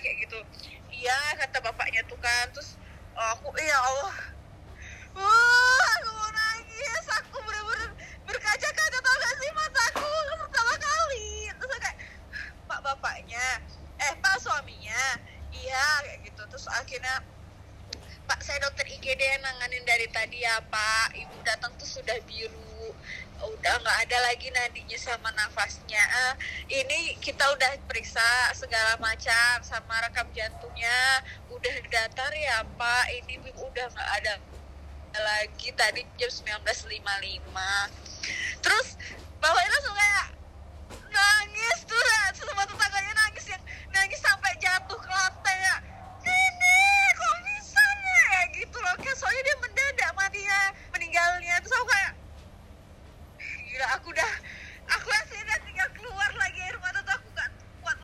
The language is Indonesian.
kayak gitu. Iya kata bapaknya tuh kan. Terus aku ya Allah. Wah aku mau nangis. Aku bener-bener berkaca-kaca tau gak sih mataku pertama kali. Terus kayak pak bapaknya eh pak suaminya. Iya kayak gitu. Terus akhirnya Pak saya dokter IGD yang nanganin dari tadi ya Pak. Ibu datang tuh sudah biru udah nggak ada lagi nadinya sama nafasnya. Eh, ini kita udah periksa segala macam sama rekam jantungnya. Udah datar ya Pak. Ini udah nggak ada lagi. Tadi jam 19.55 terus